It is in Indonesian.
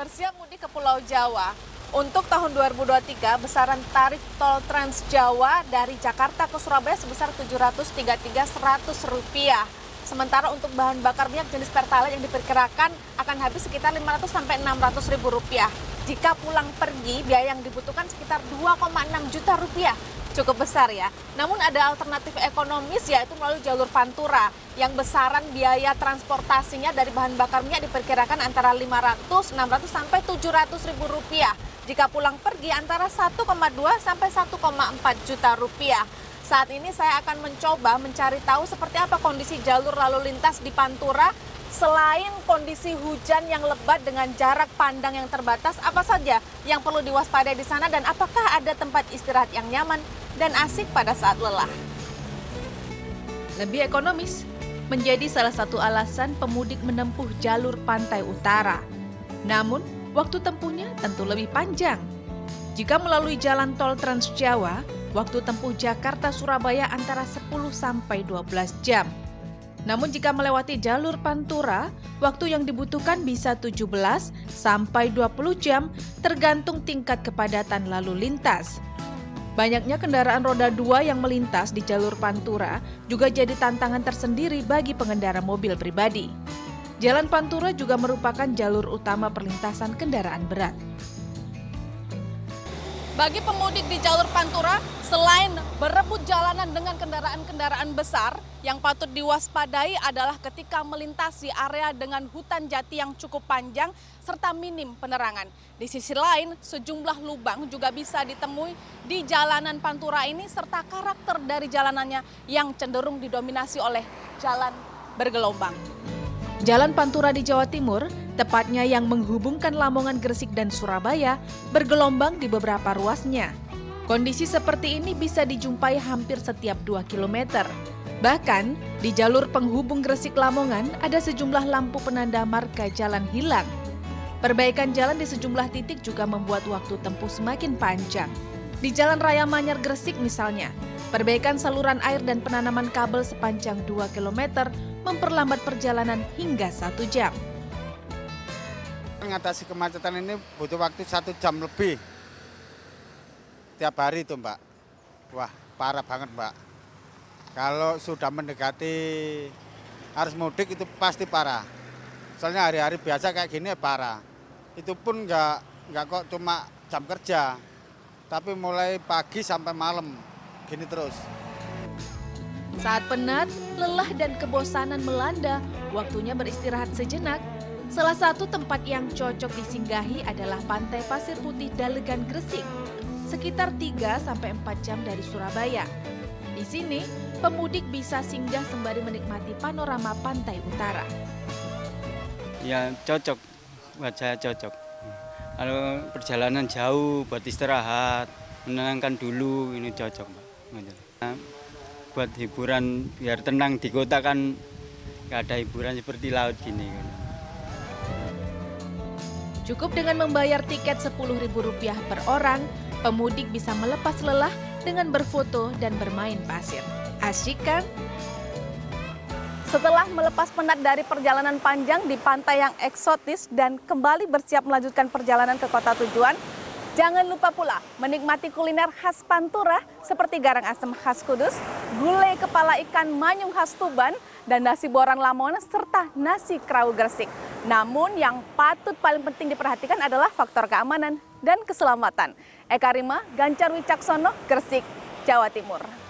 bersiap mudik ke Pulau Jawa. Untuk tahun 2023, besaran tarif tol Trans Jawa dari Jakarta ke Surabaya sebesar Rp733.100. Sementara untuk bahan bakar minyak jenis Pertalite yang diperkirakan akan habis sekitar 500 sampai 600 ribu rupiah. Jika pulang pergi, biaya yang dibutuhkan sekitar 2,6 juta rupiah cukup besar ya. Namun ada alternatif ekonomis yaitu melalui jalur Pantura yang besaran biaya transportasinya dari bahan bakar minyak diperkirakan antara 500, 600 sampai 700 ribu rupiah. Jika pulang pergi antara 1,2 sampai 1,4 juta rupiah. Saat ini saya akan mencoba mencari tahu seperti apa kondisi jalur lalu lintas di Pantura selain kondisi hujan yang lebat dengan jarak pandang yang terbatas, apa saja yang perlu diwaspadai di sana dan apakah ada tempat istirahat yang nyaman dan asik pada saat lelah. Lebih ekonomis menjadi salah satu alasan pemudik menempuh jalur pantai utara. Namun, waktu tempuhnya tentu lebih panjang. Jika melalui jalan tol Trans Jawa, waktu tempuh Jakarta-Surabaya antara 10 sampai 12 jam. Namun jika melewati jalur Pantura, waktu yang dibutuhkan bisa 17 sampai 20 jam tergantung tingkat kepadatan lalu lintas. Banyaknya kendaraan roda dua yang melintas di jalur Pantura juga jadi tantangan tersendiri bagi pengendara mobil pribadi. Jalan Pantura juga merupakan jalur utama perlintasan kendaraan berat. Bagi pemudik di jalur Pantura, selain berebut jalanan dengan kendaraan-kendaraan besar, yang patut diwaspadai adalah ketika melintasi area dengan hutan jati yang cukup panjang serta minim penerangan. Di sisi lain, sejumlah lubang juga bisa ditemui di jalanan Pantura ini serta karakter dari jalanannya yang cenderung didominasi oleh jalan bergelombang. Jalan Pantura di Jawa Timur, tepatnya yang menghubungkan Lamongan, Gresik, dan Surabaya, bergelombang di beberapa ruasnya. Kondisi seperti ini bisa dijumpai hampir setiap 2 km. Bahkan, di jalur penghubung Gresik Lamongan ada sejumlah lampu penanda marka jalan hilang. Perbaikan jalan di sejumlah titik juga membuat waktu tempuh semakin panjang. Di Jalan Raya Manyar Gresik misalnya, perbaikan saluran air dan penanaman kabel sepanjang 2 km memperlambat perjalanan hingga satu jam. Mengatasi kemacetan ini butuh waktu satu jam lebih tiap hari itu mbak. Wah parah banget mbak. Kalau sudah mendekati harus mudik itu pasti parah. Soalnya hari-hari biasa kayak gini ya parah. Itu pun nggak nggak kok cuma jam kerja, tapi mulai pagi sampai malam gini terus. Saat penat, lelah dan kebosanan melanda, waktunya beristirahat sejenak. Salah satu tempat yang cocok disinggahi adalah Pantai Pasir Putih Dalegan Gresik, sekitar 3 sampai 4 jam dari Surabaya. Di sini, pemudik bisa singgah sembari menikmati panorama pantai utara. Ya cocok, buat saya cocok. Kalau perjalanan jauh buat istirahat, menenangkan dulu, ini cocok. Nah, buat hiburan biar tenang di kota kan nggak ada hiburan seperti laut gini. Cukup dengan membayar tiket Rp10.000 per orang, pemudik bisa melepas lelah dengan berfoto dan bermain pasir. Asyik kan? Setelah melepas penat dari perjalanan panjang di pantai yang eksotis dan kembali bersiap melanjutkan perjalanan ke kota tujuan, Jangan lupa pula menikmati kuliner khas Pantura seperti garang asem khas Kudus, gulai kepala ikan manyung khas Tuban, dan nasi boran Lamongan serta nasi kerawu Gresik. Namun yang patut paling penting diperhatikan adalah faktor keamanan dan keselamatan. Eka Rima, Gancar Wicaksono, Gresik, Jawa Timur.